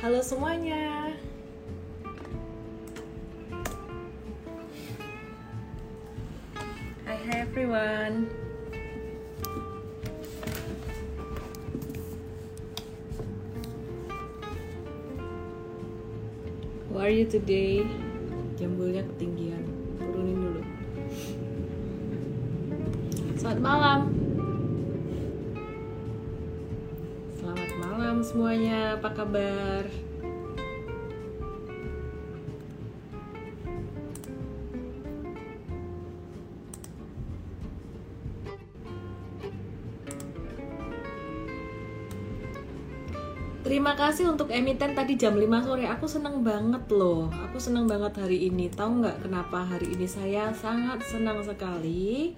Halo semuanya. Hi, hi everyone. How are you today? Jambulnya ketinggian. Turunin dulu. Selamat malam. Semuanya. Apa kabar? Terima kasih untuk emiten tadi jam 5 sore. Aku senang banget loh. Aku senang banget hari ini. Tahu nggak kenapa hari ini saya sangat senang sekali?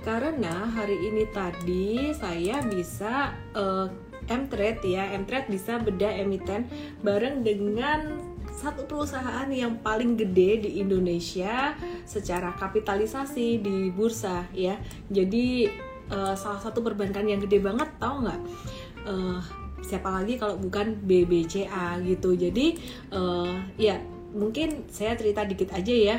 Karena hari ini tadi saya bisa uh, M-Trade ya. M-Trade bisa beda emiten bareng dengan satu perusahaan yang paling gede di Indonesia secara kapitalisasi di bursa ya. Jadi uh, salah satu perbankan yang gede banget tahu nggak? Uh, siapa lagi kalau bukan BBCA gitu jadi uh, ya mungkin saya cerita dikit aja ya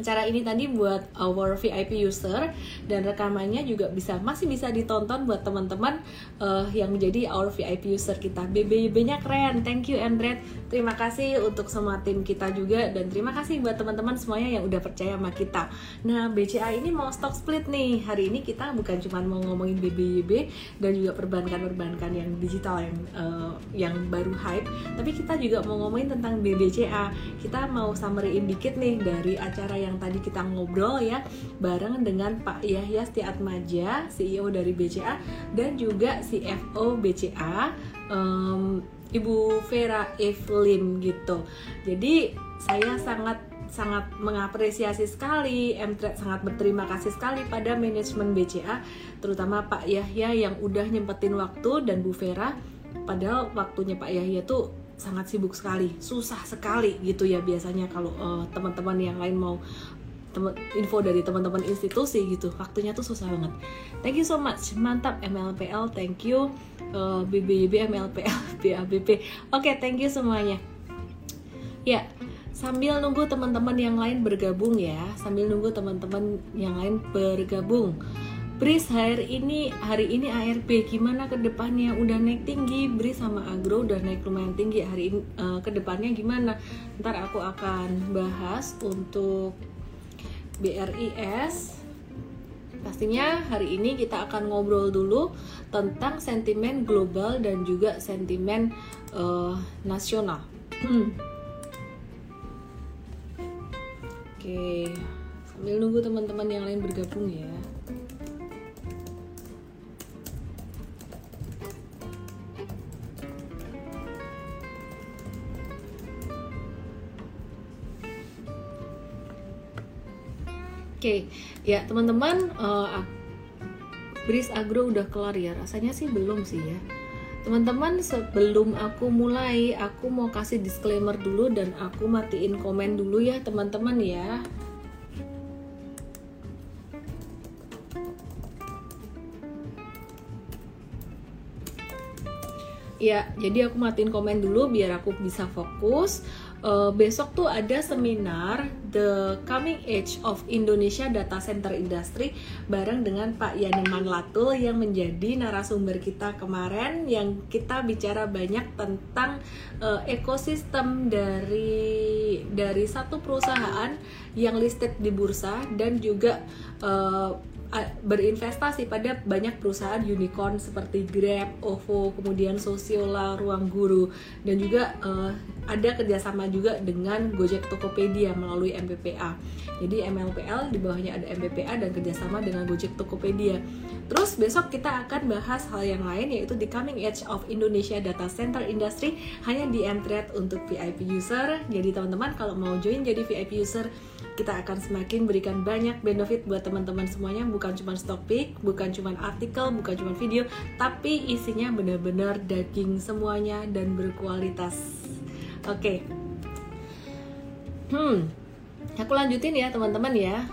acara ini tadi buat our VIP user dan rekamannya juga bisa masih bisa ditonton buat teman-teman uh, yang menjadi our VIP user kita. BBYB-nya keren. Thank you Andret. Terima kasih untuk semua tim kita juga dan terima kasih buat teman-teman semuanya yang udah percaya sama kita. Nah, BCA ini mau stock split nih. Hari ini kita bukan cuma mau ngomongin BBYB dan juga perbankan-perbankan yang digital yang uh, yang baru hype, tapi kita juga mau ngomongin tentang BBCA. Kita mau summary dikit nih dari acara yang yang tadi kita ngobrol ya bareng dengan Pak Yahya Stiatmaja, CEO dari BCA dan juga CFO BCA um, Ibu Vera Evelyn gitu. Jadi saya sangat sangat mengapresiasi sekali, Mtrade sangat berterima kasih sekali pada manajemen BCA, terutama Pak Yahya yang udah nyempetin waktu dan Bu Vera. Padahal waktunya Pak Yahya tuh sangat sibuk sekali, susah sekali gitu ya biasanya kalau uh, teman-teman yang lain mau temen, info dari teman-teman institusi gitu, waktunya tuh susah banget. Thank you so much, mantap MLPL, thank you uh, BBB MLPL BABP. Oke, okay, thank you semuanya. Ya, sambil nunggu teman-teman yang lain bergabung ya, sambil nunggu teman-teman yang lain bergabung. Bris hari ini hari ini ARP gimana ke depannya? Udah naik tinggi? Bris sama Agro udah naik lumayan tinggi hari ini uh, ke depannya gimana? Ntar aku akan bahas untuk BRIS pastinya hari ini kita akan ngobrol dulu tentang sentimen global dan juga sentimen uh, nasional. Oke sambil nunggu teman-teman yang lain bergabung ya Oke, okay. ya teman-teman, uh, Bris Agro udah kelar ya? Rasanya sih belum sih ya. Teman-teman, sebelum aku mulai, aku mau kasih disclaimer dulu dan aku matiin komen dulu ya teman-teman ya. Ya, jadi aku matiin komen dulu biar aku bisa fokus uh, besok tuh ada seminar The Coming Age of Indonesia Data Center Industry bareng dengan Pak Yaneman Latul yang menjadi narasumber kita kemarin yang kita bicara banyak tentang uh, ekosistem dari dari satu perusahaan yang listed di bursa dan juga uh, berinvestasi pada banyak perusahaan unicorn seperti Grab, OVO, kemudian Sosiola, Ruang Guru, dan juga uh, ada kerjasama juga dengan Gojek Tokopedia melalui MPPA. Jadi MLPL di bawahnya ada MPPA dan kerjasama dengan Gojek Tokopedia. Terus besok kita akan bahas hal yang lain yaitu the coming edge of Indonesia Data Center Industry hanya di Mtrade untuk VIP user. Jadi teman-teman kalau mau join jadi VIP user kita akan semakin berikan banyak benefit buat teman-teman semuanya bukan cuma stock pick, bukan cuma artikel, bukan cuma video, tapi isinya benar-benar daging semuanya dan berkualitas. Oke. Okay. Hmm. Aku lanjutin ya, teman-teman ya.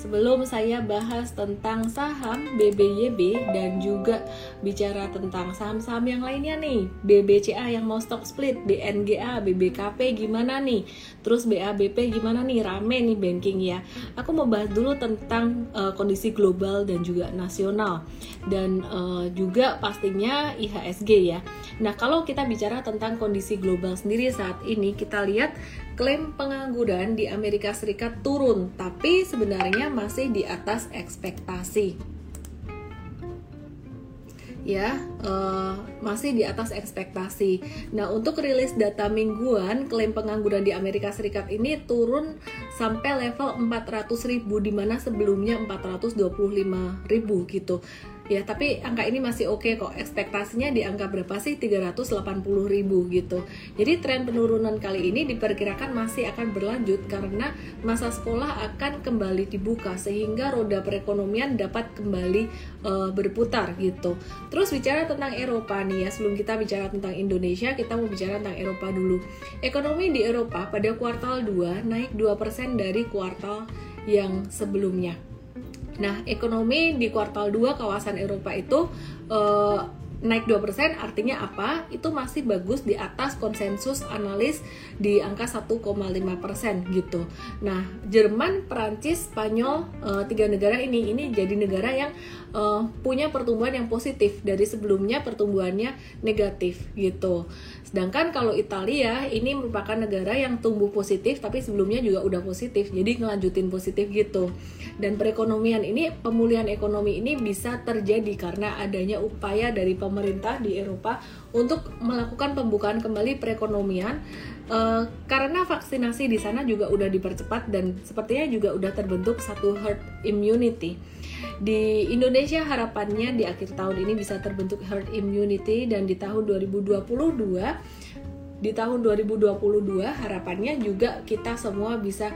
Sebelum saya bahas tentang saham BBYB dan juga bicara tentang saham-saham yang lainnya nih, BBCA yang mau stock split, BNGA, BBKP gimana nih? Terus BABP gimana nih? Rame nih banking ya. Aku mau bahas dulu tentang uh, kondisi global dan juga nasional dan uh, juga pastinya IHSG ya. Nah, kalau kita bicara tentang kondisi global sendiri saat ini, kita lihat klaim pengangguran di Amerika Serikat turun, tapi sebenarnya masih di atas ekspektasi. Ya, uh, masih di atas ekspektasi. Nah, untuk rilis data mingguan, klaim pengangguran di Amerika Serikat ini turun sampai level 400.000 di mana sebelumnya 425.000 gitu ya tapi angka ini masih oke okay kok. Ekspektasinya di angka berapa sih? 380 ribu gitu. Jadi tren penurunan kali ini diperkirakan masih akan berlanjut karena masa sekolah akan kembali dibuka sehingga roda perekonomian dapat kembali uh, berputar gitu. Terus bicara tentang Eropa nih ya sebelum kita bicara tentang Indonesia kita mau bicara tentang Eropa dulu. Ekonomi di Eropa pada kuartal 2 naik 2% dari kuartal yang sebelumnya Nah, ekonomi di kuartal 2 kawasan Eropa itu uh, naik 2% artinya apa? Itu masih bagus di atas konsensus analis di angka 1,5% gitu. Nah, Jerman, Perancis, Spanyol, uh, tiga negara ini ini jadi negara yang uh, punya pertumbuhan yang positif dari sebelumnya pertumbuhannya negatif gitu. Sedangkan kalau Italia ini merupakan negara yang tumbuh positif tapi sebelumnya juga udah positif. Jadi ngelanjutin positif gitu. Dan perekonomian ini pemulihan ekonomi ini bisa terjadi karena adanya upaya dari pemerintah di Eropa untuk melakukan pembukaan kembali perekonomian uh, karena vaksinasi di sana juga udah dipercepat dan sepertinya juga udah terbentuk satu herd immunity. Di Indonesia harapannya di akhir tahun ini bisa terbentuk herd immunity dan di tahun 2022 di tahun 2022 harapannya juga kita semua bisa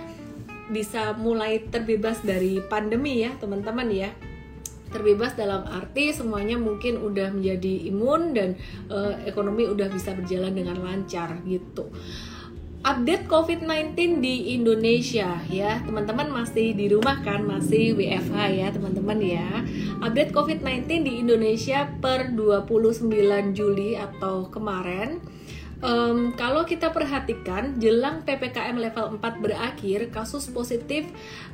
bisa mulai terbebas dari pandemi ya teman-teman ya terbebas dalam arti semuanya mungkin udah menjadi imun dan uh, ekonomi udah bisa berjalan dengan lancar gitu. Update COVID-19 di Indonesia ya. Teman-teman masih di rumah kan? Masih WFH ya teman-teman ya. Update COVID-19 di Indonesia per 29 Juli atau kemarin um, kalau kita perhatikan jelang PPKM level 4 berakhir, kasus positif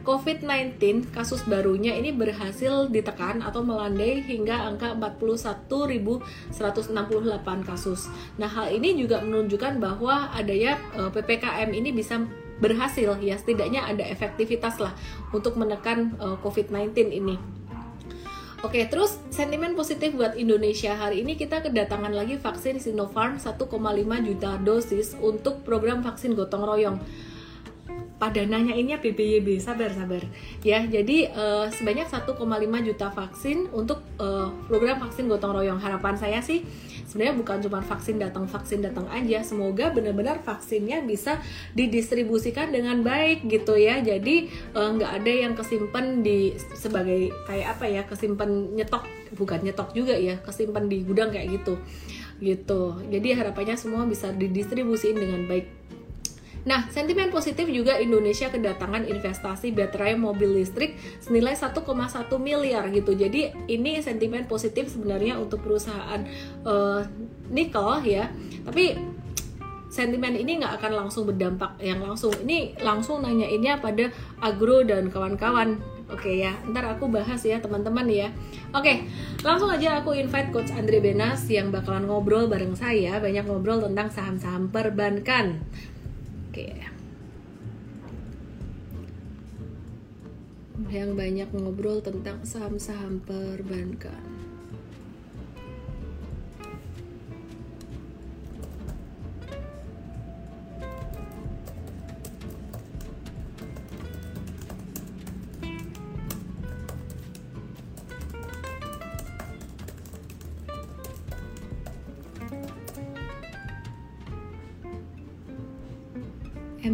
COVID-19 kasus barunya ini berhasil ditekan atau melandai hingga angka 41.168 kasus. Nah, hal ini juga menunjukkan bahwa adanya uh, PPKM ini bisa berhasil ya setidaknya ada efektivitas lah untuk menekan uh, COVID-19 ini. Oke, terus sentimen positif buat Indonesia hari ini kita kedatangan lagi vaksin Sinopharm 1,5 juta dosis untuk program vaksin gotong royong. Pada nanya ini BBYB, sabar sabar. Ya, jadi uh, sebanyak 1,5 juta vaksin untuk uh, program vaksin gotong royong. Harapan saya sih sebenarnya bukan cuma vaksin datang vaksin datang aja. Semoga benar-benar vaksinnya bisa didistribusikan dengan baik gitu ya. Jadi eh, nggak uh, ada yang kesimpan di sebagai kayak apa ya kesimpan nyetok. Bukan nyetok juga ya kesimpan di gudang kayak gitu. Gitu. Jadi harapannya semua bisa didistribusikan dengan baik Nah, sentimen positif juga Indonesia kedatangan investasi baterai mobil listrik senilai 1,1 miliar gitu. Jadi ini sentimen positif sebenarnya untuk perusahaan uh, nikel ya. Tapi sentimen ini nggak akan langsung berdampak yang langsung. Ini langsung nanyainnya pada agro dan kawan-kawan. Oke ya, ntar aku bahas ya teman-teman ya. Oke, langsung aja aku invite Coach Andre Benas yang bakalan ngobrol bareng saya, banyak ngobrol tentang saham-saham perbankan. Oke. Yang banyak ngobrol tentang saham-saham perbankan.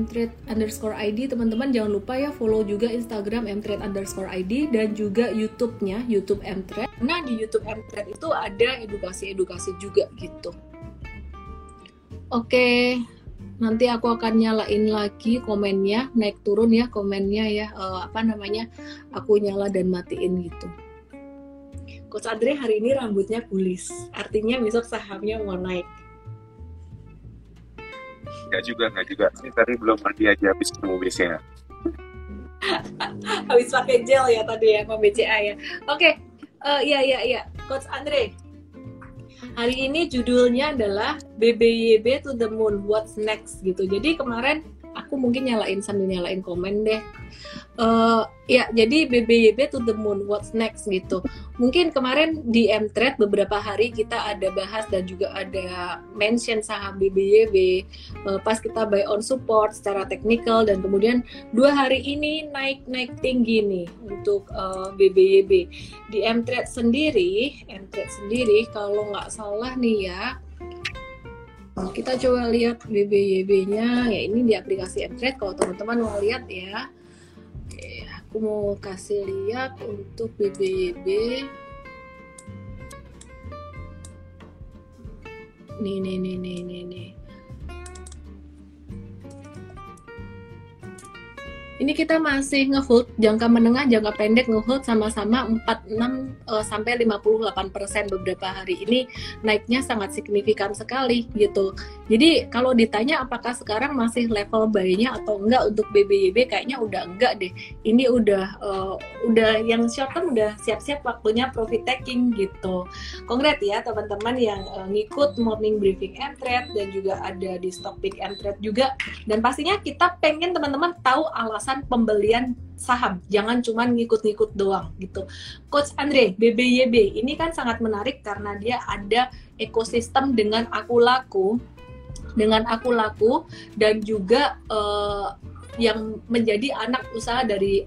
Mtrade underscore id teman-teman jangan lupa ya follow juga instagram mtrade underscore id dan juga youtube-nya youtube mtrade nah di youtube mtrade itu ada edukasi-edukasi juga gitu. Oke nanti aku akan nyalain lagi komennya. Naik turun ya komennya ya uh, apa namanya aku nyala dan matiin gitu. Coach Andre hari ini rambutnya bullish artinya besok sahamnya mau naik Enggak juga, enggak juga. Ini tadi belum mandi aja habis ketemu BCA. habis pakai gel ya tadi ya, sama BCA ya. Oke, okay. uh, eh, ya ya ya, Coach Andre. Hari ini judulnya adalah BBYB to the moon, what's next gitu. Jadi kemarin aku mungkin nyalain sambil nyalain komen deh. Uh, ya jadi BBYB to the moon what's next gitu. Mungkin kemarin di Mtrade beberapa hari kita ada bahas dan juga ada mention saham BBYB uh, pas kita buy on support secara teknikal dan kemudian dua hari ini naik naik tinggi nih untuk uh, eh, BBYB di Mtrade sendiri Mtrade sendiri kalau nggak salah nih ya kita coba lihat BBYB-nya ya ini di aplikasi Mtrade kalau teman-teman mau lihat ya. Oke, aku mau kasih lihat untuk BBYB nih nih nih nih nih nih ini kita masih ngehold jangka menengah, jangka pendek ngehold sama-sama 46 uh, sampai 58 persen beberapa hari ini naiknya sangat signifikan sekali gitu. Jadi kalau ditanya apakah sekarang masih level buy-nya atau enggak untuk BBYB kayaknya udah enggak deh. Ini udah uh, udah yang short term udah siap-siap waktunya profit taking gitu. Kongret ya teman-teman yang uh, ngikut morning briefing and trade dan juga ada di stock pick and trade juga dan pastinya kita pengen teman-teman tahu alas alasan pembelian saham, jangan cuma ngikut-ngikut doang gitu. Coach Andre, BBYB ini kan sangat menarik karena dia ada ekosistem dengan aku laku, dengan aku laku dan juga uh, yang menjadi anak usaha dari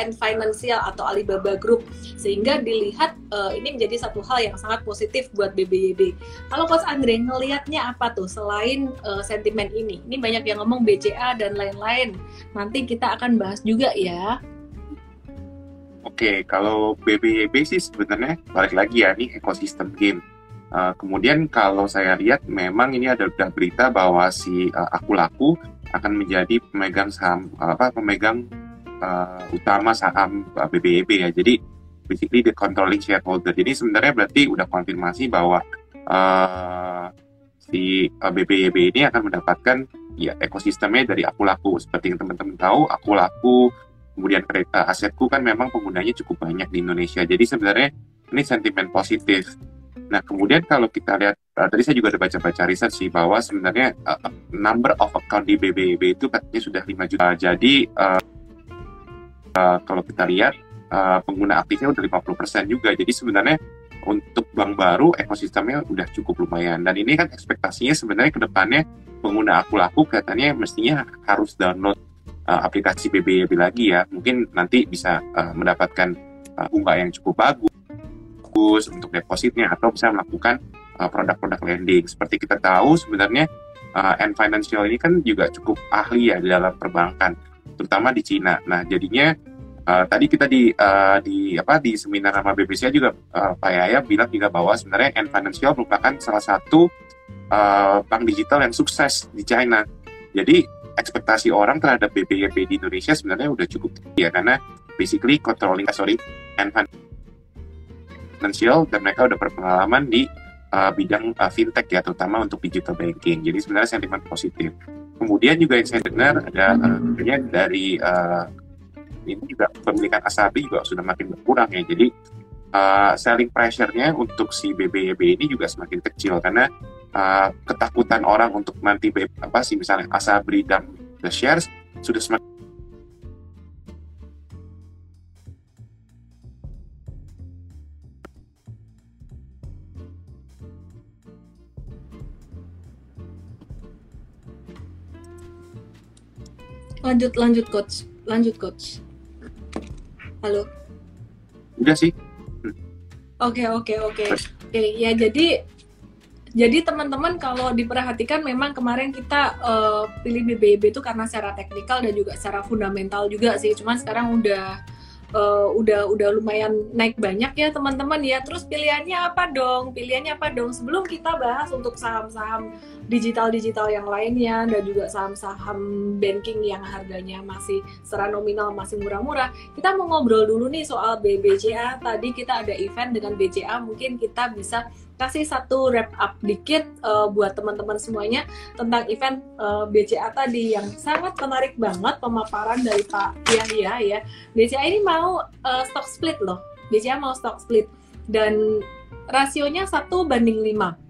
and Financial atau Alibaba Group sehingga dilihat uh, ini menjadi satu hal yang sangat positif buat BBYB. Kalau Coach Andre ngelihatnya apa tuh selain uh, sentimen ini? Ini banyak yang ngomong BCA dan lain-lain. Nanti kita akan bahas juga ya. Oke, kalau BBYB sih sebenarnya balik lagi ya nih ekosistem game. Uh, kemudian kalau saya lihat memang ini ada udah berita bahwa si uh, aku laku akan menjadi pemegang saham apa pemegang uh, utama saham uh, BBYB ya. Jadi basically the controlling shareholder. Jadi sebenarnya berarti udah konfirmasi bahwa uh, si uh, BBYB ini akan mendapatkan ya ekosistemnya dari aku laku. Seperti yang teman-teman tahu, aku laku kemudian kereta asetku kan memang penggunanya cukup banyak di Indonesia. Jadi sebenarnya ini sentimen positif. Nah, kemudian kalau kita lihat, uh, tadi saya juga ada baca-baca riset sih, bahwa sebenarnya uh, number of account di BBB itu katanya sudah 5 juta. Jadi, uh, kalau kita lihat uh, pengguna aktifnya udah 50% juga. Jadi sebenarnya untuk bank baru ekosistemnya udah cukup lumayan. Dan ini kan ekspektasinya sebenarnya ke depannya pengguna aku laku kelihatannya mestinya harus download uh, aplikasi BBYB lagi ya. Mungkin nanti bisa uh, mendapatkan uh, bunga yang cukup bagus untuk depositnya atau bisa melakukan produk-produk uh, lending. Seperti kita tahu sebenarnya uh, N Financial ini kan juga cukup ahli ya di dalam perbankan terutama di Cina. Nah, jadinya uh, tadi kita di uh, di apa di seminar sama BBC juga uh, Pak Yaya bilang juga bahwa sebenarnya N Financial merupakan salah satu uh, bank digital yang sukses di China. Jadi ekspektasi orang terhadap BBYB di Indonesia sebenarnya udah cukup tinggi ya karena basically controlling sorry N Financial dan mereka udah berpengalaman di uh, bidang uh, fintech ya terutama untuk digital banking. Jadi sebenarnya sentimen positif. Kemudian juga yang saya dengar ada uh, dari uh, ini juga pemilikan asabi juga sudah makin berkurang ya. Jadi uh, selling pressure-nya untuk si BBYB ini juga semakin kecil karena uh, ketakutan orang untuk nanti apa sih misalnya asabri dan the shares sudah semakin lanjut lanjut coach. Lanjut coach. Halo. Udah sih. Oke oke oke. Oke ya jadi jadi teman-teman kalau diperhatikan memang kemarin kita uh, pilih BBB itu karena secara teknikal dan juga secara fundamental juga sih. Cuman sekarang udah uh, udah udah lumayan naik banyak ya teman-teman ya. Terus pilihannya apa dong? Pilihannya apa dong? Sebelum kita bahas untuk saham-saham digital-digital yang lainnya dan juga saham-saham banking yang harganya masih secara nominal masih murah-murah, kita mau ngobrol dulu nih soal BBCA. Tadi kita ada event dengan BCA, mungkin kita bisa kasih satu wrap up dikit uh, buat teman-teman semuanya tentang event uh, eh, BCA tadi yang sangat menarik banget pemaparan dari Pak Yahya ya. BCA ini mau uh, stock split loh. BCA mau stock split dan rasionya satu banding 5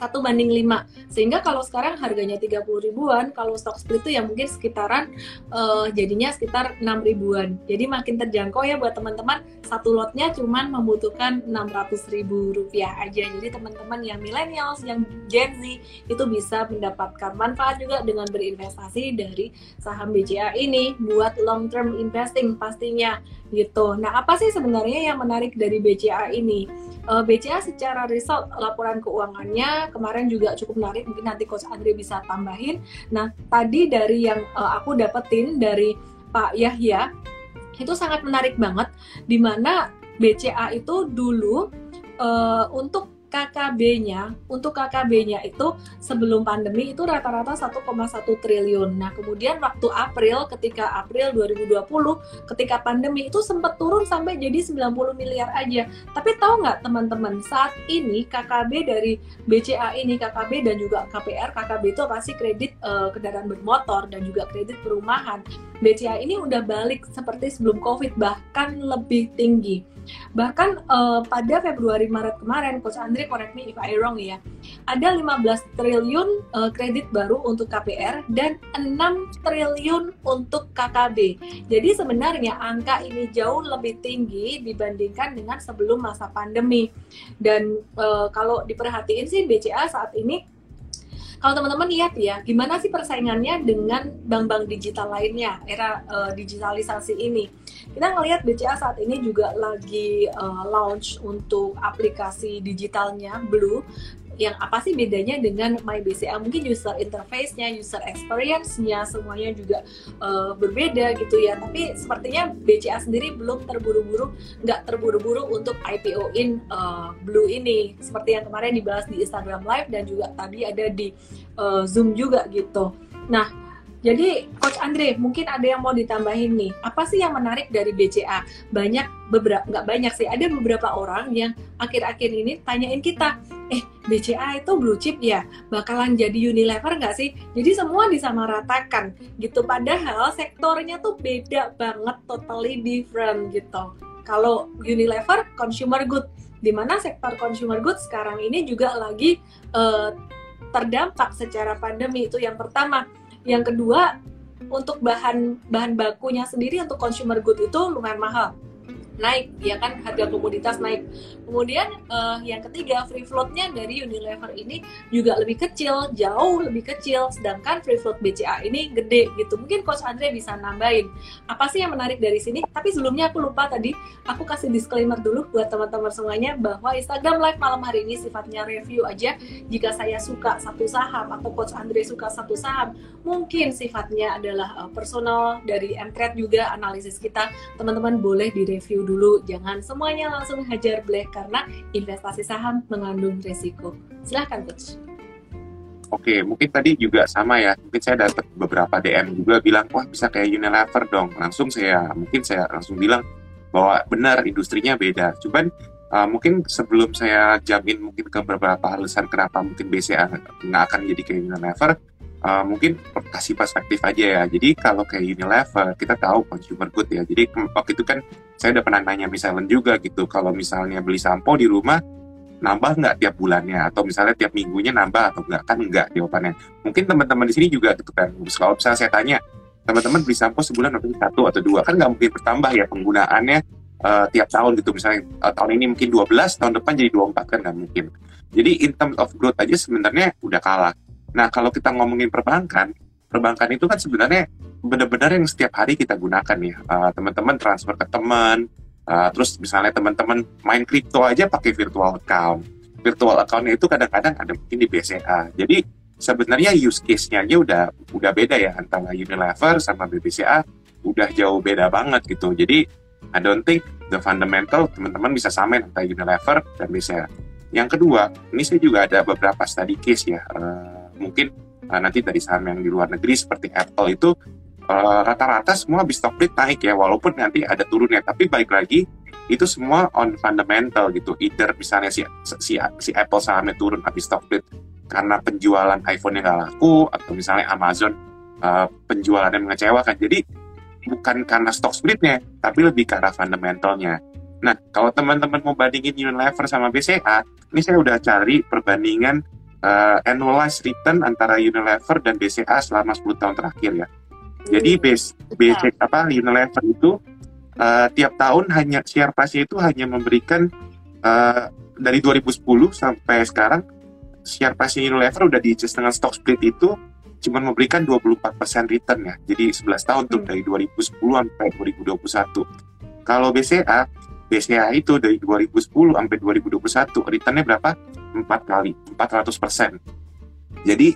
satu banding 5 sehingga kalau sekarang harganya 30 ribuan kalau stock split itu ya mungkin sekitaran uh, jadinya sekitar 6 ribuan. Jadi makin terjangkau ya buat teman-teman. Satu lotnya cuman membutuhkan 600 ribu rupiah aja. Jadi teman-teman yang millennials yang Gen Z itu bisa mendapatkan manfaat juga dengan berinvestasi dari saham BCA ini buat long term investing pastinya gitu. Nah apa sih sebenarnya yang menarik dari BCA ini? Eh, BCA secara result laporan keuangannya kemarin juga cukup menarik mungkin nanti coach Andre bisa tambahin. Nah tadi dari yang uh, aku dapetin dari Pak Yahya itu sangat menarik banget di mana BCA itu dulu uh, untuk KKB-nya untuk KKB-nya itu sebelum pandemi itu rata-rata 1,1 triliun. Nah, kemudian waktu April ketika April 2020 ketika pandemi itu sempat turun sampai jadi 90 miliar aja. Tapi tahu nggak teman-teman, saat ini KKB dari BCA ini KKB dan juga KPR, KKB itu pasti kredit uh, kendaraan bermotor dan juga kredit perumahan. BCA ini udah balik seperti sebelum Covid bahkan lebih tinggi. Bahkan uh, pada Februari Maret kemarin, Coach Andre correct me if I wrong ya, ada 15 triliun uh, kredit baru untuk KPR dan 6 triliun untuk KKB. Jadi sebenarnya angka ini jauh lebih tinggi dibandingkan dengan sebelum masa pandemi. Dan uh, kalau diperhatiin sih BCA saat ini kalau teman-teman lihat ya, gimana sih persaingannya dengan bank-bank digital lainnya era uh, digitalisasi ini? Kita ngelihat BCA saat ini juga lagi uh, launch untuk aplikasi digitalnya Blue yang apa sih bedanya dengan My BCA mungkin user interface-nya, user experience-nya semuanya juga uh, berbeda gitu ya. Tapi sepertinya BCA sendiri belum terburu-buru, nggak terburu-buru untuk IPO-in uh, Blue ini. Seperti yang kemarin dibahas di Instagram Live dan juga tadi ada di uh, Zoom juga gitu. Nah, jadi Coach Andre, mungkin ada yang mau ditambahin nih. Apa sih yang menarik dari BCA? Banyak beberapa nggak banyak sih, ada beberapa orang yang akhir-akhir ini tanyain kita, eh BCA itu blue chip ya, bakalan jadi Unilever nggak sih? Jadi semua disamaratakan gitu. Padahal sektornya tuh beda banget, totally different gitu. Kalau Unilever consumer good, di mana sektor consumer good sekarang ini juga lagi uh, terdampak secara pandemi itu yang pertama yang kedua untuk bahan bahan bakunya sendiri untuk consumer good itu lumayan mahal naik ya kan? Harga komoditas naik. Kemudian uh, yang ketiga free floatnya dari Unilever ini juga lebih kecil jauh lebih kecil sedangkan free float BCA ini gede gitu. Mungkin coach Andre bisa nambahin apa sih yang menarik dari sini? Tapi sebelumnya aku lupa tadi aku kasih disclaimer dulu buat teman-teman semuanya bahwa Instagram live malam hari ini sifatnya review aja. Jika saya suka satu saham atau coach Andre suka satu saham mungkin sifatnya adalah uh, personal dari Mtrade juga analisis kita teman-teman boleh direview dulu, jangan semuanya langsung hajar black karena investasi saham mengandung resiko. Silahkan coach. Oke, mungkin tadi juga sama ya. Mungkin saya dapat beberapa DM juga bilang, wah bisa kayak Unilever dong. Langsung saya, mungkin saya langsung bilang bahwa benar industrinya beda. Cuman uh, mungkin sebelum saya jamin mungkin ke beberapa alasan kenapa mungkin BCA nggak akan jadi kayak Unilever, uh, mungkin kasih perspektif aja ya. Jadi kalau kayak Unilever, kita tahu consumer good ya. Jadi waktu itu kan saya udah pernah nanya misalnya juga gitu, kalau misalnya beli sampo di rumah, nambah nggak tiap bulannya? Atau misalnya tiap minggunya nambah atau enggak kan enggak jawabannya. Mungkin teman-teman di sini juga gitu kan kalau misalnya saya tanya teman-teman beli sampo sebulan mungkin satu atau dua? Kan nggak mungkin bertambah ya penggunaannya uh, tiap tahun gitu. Misalnya uh, tahun ini mungkin 12 tahun depan jadi 24 kan nggak mungkin. Jadi in terms of growth aja sebenarnya udah kalah Nah, kalau kita ngomongin perbankan, perbankan itu kan sebenarnya benar-benar yang setiap hari kita gunakan ya. Uh, teman-teman transfer ke teman, uh, terus misalnya teman-teman main kripto aja pakai virtual account. Virtual account itu kadang-kadang ada mungkin di BCA. Jadi sebenarnya use case-nya aja udah udah beda ya antara Unilever sama BBCA udah jauh beda banget gitu. Jadi I don't think the fundamental teman-teman bisa samain antara Unilever dan BCA. Yang kedua, ini saya juga ada beberapa study case ya. Uh, mungkin uh, nanti dari saham yang di luar negeri seperti Apple itu rata rata-rata semua habis split naik ya, walaupun nanti ada turunnya. Tapi balik lagi itu semua on fundamental gitu. Either misalnya si si, si Apple sahamnya turun habis stock split karena penjualan iPhone yang nggak laku atau misalnya Amazon uh, penjualannya mengecewakan. Jadi bukan karena stock splitnya, tapi lebih karena fundamentalnya. Nah, kalau teman-teman mau bandingin Unilever sama BCA, ini saya udah cari perbandingan uh, annualized return antara Unilever dan BCA selama 10 tahun terakhir ya. Jadi hmm. base, base apa Unilever itu uh, tiap tahun hanya share price itu hanya memberikan uh, dari 2010 sampai sekarang share price Unilever udah di dengan stock split itu cuma memberikan 24% return ya. Jadi 11 tahun tuh hmm. dari 2010 sampai 2021. Kalau BCA, BCA itu dari 2010 sampai 2021 returnnya berapa? 4 kali, 400%. Jadi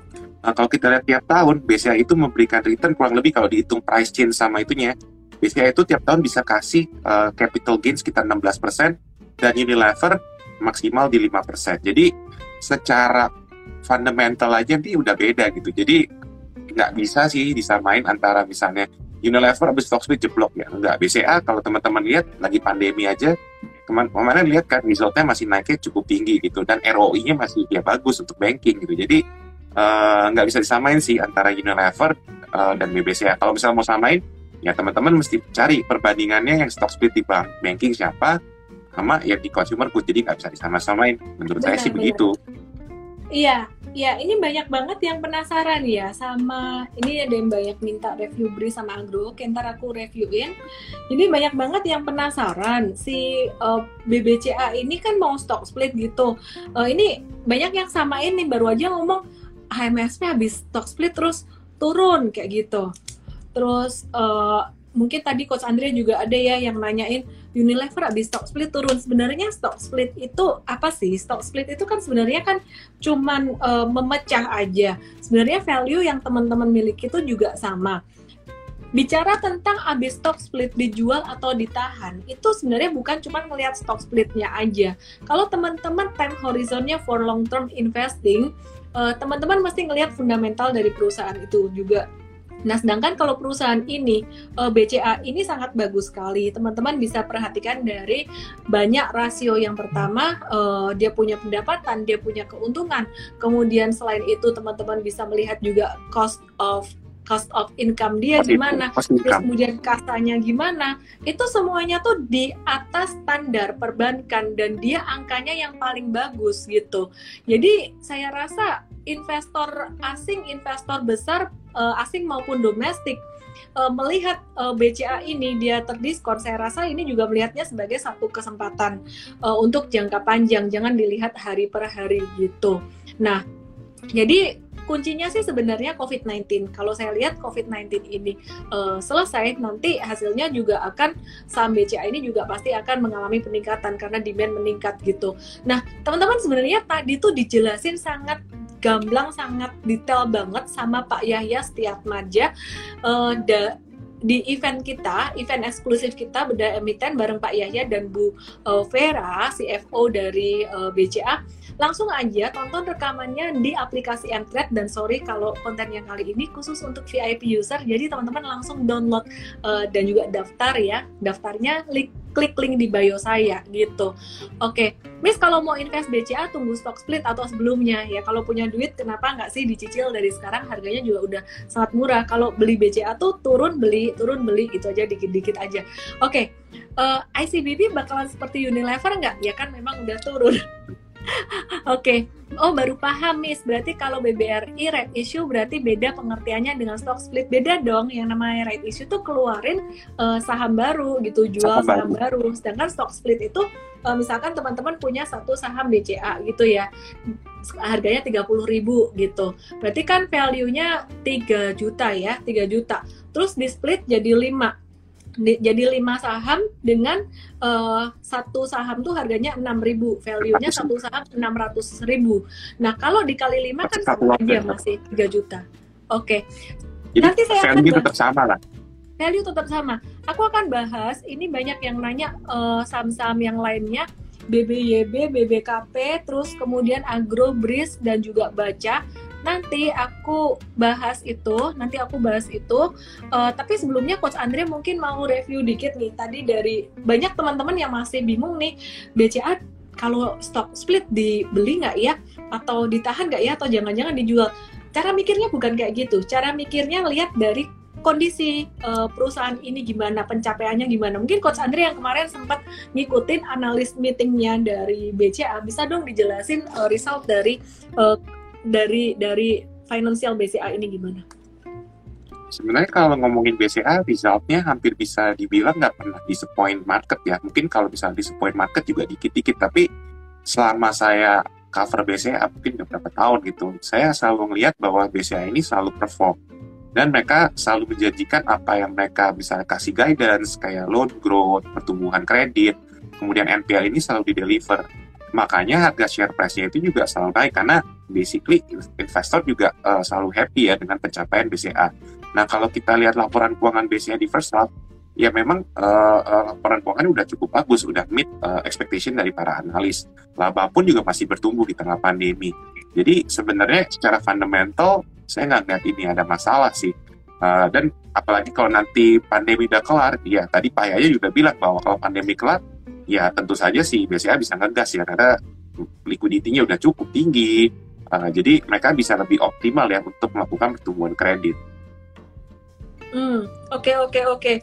uh, kalau kita lihat tiap tahun, BCA itu memberikan return kurang lebih kalau dihitung price change sama itunya, BCA itu tiap tahun bisa kasih uh, capital gain sekitar 16% dan Unilever maksimal di 5%. Jadi secara fundamental aja nih udah beda gitu. Jadi nggak bisa sih disamain antara misalnya Unilever habis stock split jeblok ya. Nggak, BCA kalau teman-teman lihat lagi pandemi aja kemarin lihat kan resultnya masih naiknya cukup tinggi gitu dan ROI-nya masih ya bagus untuk banking gitu. Jadi uh, nggak bisa disamain sih antara Unilever uh, dan BBCA. Kalau misalnya mau samain ya teman-teman mesti cari perbandingannya yang stock split di bank banking siapa sama yang di consumer good jadi nggak bisa disama-samain menurut benar, saya sih benar. begitu Iya, iya ini banyak banget yang penasaran ya sama ini ada yang banyak minta review bri sama agro, ntar aku reviewin. Jadi banyak banget yang penasaran si uh, eh, BBCA ini kan mau stock split gitu. Uh, ini banyak yang sama ini baru aja ngomong HMSP habis stock split terus turun kayak gitu. Terus uh, mungkin tadi coach Andre juga ada ya yang nanyain Unilever habis stock split turun. Sebenarnya stock split itu apa sih? Stock split itu kan sebenarnya kan cuman uh, memecah aja. Sebenarnya value yang teman-teman miliki itu juga sama. Bicara tentang habis stock split dijual atau ditahan, itu sebenarnya bukan cuma melihat stock splitnya aja. Kalau teman-teman time horizonnya for long term investing, uh, teman-teman mesti ngelihat fundamental dari perusahaan itu juga Nah, sedangkan kalau perusahaan ini eh, BCA ini sangat bagus sekali. Teman-teman bisa perhatikan dari banyak rasio yang pertama eh, dia punya pendapatan, dia punya keuntungan. Kemudian selain itu teman-teman bisa melihat juga cost of cost of income dia gimana, terus kemudian kasanya gimana, itu semuanya tuh di atas standar perbankan dan dia angkanya yang paling bagus gitu. Jadi saya rasa investor asing, investor besar uh, asing maupun domestik uh, melihat uh, BCA ini dia terdiskon, saya rasa ini juga melihatnya sebagai satu kesempatan uh, untuk jangka panjang, jangan dilihat hari per hari gitu. Nah, jadi kuncinya sih sebenarnya COVID-19. Kalau saya lihat COVID-19 ini uh, selesai, nanti hasilnya juga akan saham BCA ini juga pasti akan mengalami peningkatan karena demand meningkat gitu. Nah, teman-teman sebenarnya tadi tuh dijelasin sangat gamblang sangat detail banget sama Pak Yahya setiap maja uh, di event kita, event eksklusif kita beda emiten bareng Pak Yahya dan Bu uh, Vera, CFO dari uh, BCA. Langsung aja tonton rekamannya di aplikasi Mthread dan sorry kalau konten yang kali ini khusus untuk VIP user. Jadi teman-teman langsung download uh, dan juga daftar ya. Daftarnya link klik link di bio saya gitu. Oke, Miss kalau mau invest BCA tunggu stock split atau sebelumnya ya. Kalau punya duit kenapa nggak sih dicicil dari sekarang harganya juga udah sangat murah. Kalau beli BCA tuh turun beli turun beli gitu aja dikit-dikit aja. Oke, uh, eh, ICBP bakalan seperti Unilever nggak? Ya kan memang udah turun. Oke, okay. oh baru paham Miss. Berarti kalau BBRI right issue berarti beda pengertiannya dengan stock split. Beda dong. Yang namanya right issue tuh keluarin uh, saham baru gitu, jual saham, saham baru. Sedangkan stock split itu uh, misalkan teman-teman punya satu saham BCA gitu ya. Harganya 30.000 gitu. Berarti kan value-nya 3 juta ya, 3 juta. Terus di split jadi 5 jadi lima saham dengan uh, satu saham tuh harganya enam ribu, value-nya satu saham enam ratus ribu. Nah kalau dikali lima kan sama aja masih tiga juta. Oke. Okay. Jadi Nanti saya akan tetap sama lah. value tetap sama. Aku akan bahas ini banyak yang nanya uh, saham-saham yang lainnya BBYB, BBKP, terus kemudian Agro, Bris dan juga Baca. Nanti aku bahas itu, nanti aku bahas itu. Uh, tapi sebelumnya Coach Andre mungkin mau review dikit nih. Tadi dari banyak teman-teman yang masih bingung nih, BCA kalau stock split dibeli nggak ya? Atau ditahan nggak ya? Atau jangan-jangan dijual? Cara mikirnya bukan kayak gitu. Cara mikirnya lihat dari kondisi uh, perusahaan ini gimana, pencapaiannya gimana. Mungkin Coach Andre yang kemarin sempat ngikutin analis meetingnya dari BCA, bisa dong dijelasin uh, result dari uh, dari dari financial BCA ini gimana? Sebenarnya kalau ngomongin BCA, resultnya hampir bisa dibilang nggak pernah disappoint market ya. Mungkin kalau bisa disappoint market juga dikit-dikit, tapi selama saya cover BCA mungkin beberapa tahun gitu, saya selalu melihat bahwa BCA ini selalu perform dan mereka selalu menjanjikan apa yang mereka bisa kasih guidance kayak loan growth, pertumbuhan kredit, kemudian NPL ini selalu di deliver. Makanya harga share price-nya itu juga selalu naik karena basically investor juga uh, selalu happy ya dengan pencapaian BCA. Nah kalau kita lihat laporan keuangan BCA di first half, ya memang uh, laporan keuangan udah cukup bagus, udah meet uh, expectation dari para analis. Laba pun juga masih bertumbuh di tengah pandemi. Jadi sebenarnya secara fundamental saya nggak lihat ini ada masalah sih. Uh, dan apalagi kalau nanti pandemi udah kelar, ya tadi Pak Yaya juga bilang bahwa kalau pandemi kelar, ya tentu saja sih BCA bisa ngegas ya karena liquidity-nya udah cukup tinggi. Uh, jadi mereka bisa lebih optimal ya untuk melakukan pertumbuhan kredit. Hmm, oke okay, oke okay, oke. Okay.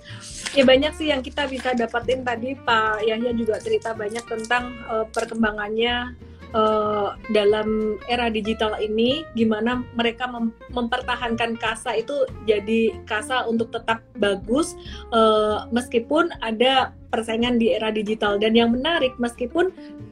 Ya banyak sih yang kita bisa dapatin tadi Pak Yahya juga cerita banyak tentang uh, perkembangannya uh, dalam era digital ini gimana mereka mem mempertahankan kasa itu jadi kasa untuk tetap bagus uh, meskipun ada persaingan di era digital dan yang menarik meskipun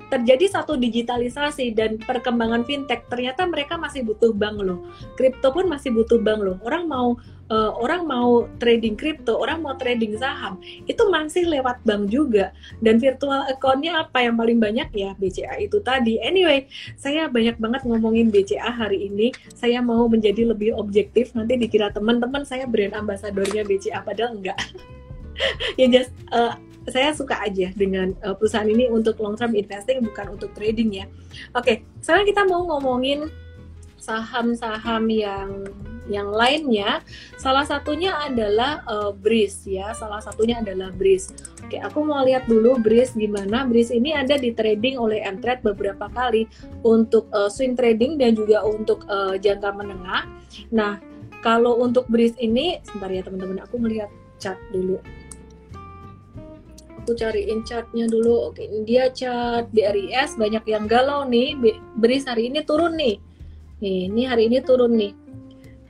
terjadi satu digitalisasi dan perkembangan fintech ternyata mereka masih butuh bank loh kripto pun masih butuh bank loh orang mau uh, orang mau trading kripto, orang mau trading saham, itu masih lewat bank juga. Dan virtual account-nya apa yang paling banyak ya BCA itu tadi. Anyway, saya banyak banget ngomongin BCA hari ini. Saya mau menjadi lebih objektif. Nanti dikira teman-teman saya brand ambasadornya BCA, padahal enggak. ya just uh, saya suka aja dengan uh, perusahaan ini untuk long term investing bukan untuk trading ya. Oke, okay, sekarang kita mau ngomongin saham-saham yang yang lainnya. Salah satunya adalah uh, Breeze ya. Salah satunya adalah Breeze. Oke aku mau lihat dulu Breeze gimana. Breeze ini ada di trading oleh Mtrade beberapa kali untuk uh, swing trading dan juga untuk uh, jangka menengah. Nah kalau untuk Breeze ini sebentar ya teman-teman aku melihat chart dulu aku cariin chartnya dulu oke dia chart BRIS banyak yang galau nih Breeze hari ini turun nih Nih, ini hari ini turun nih.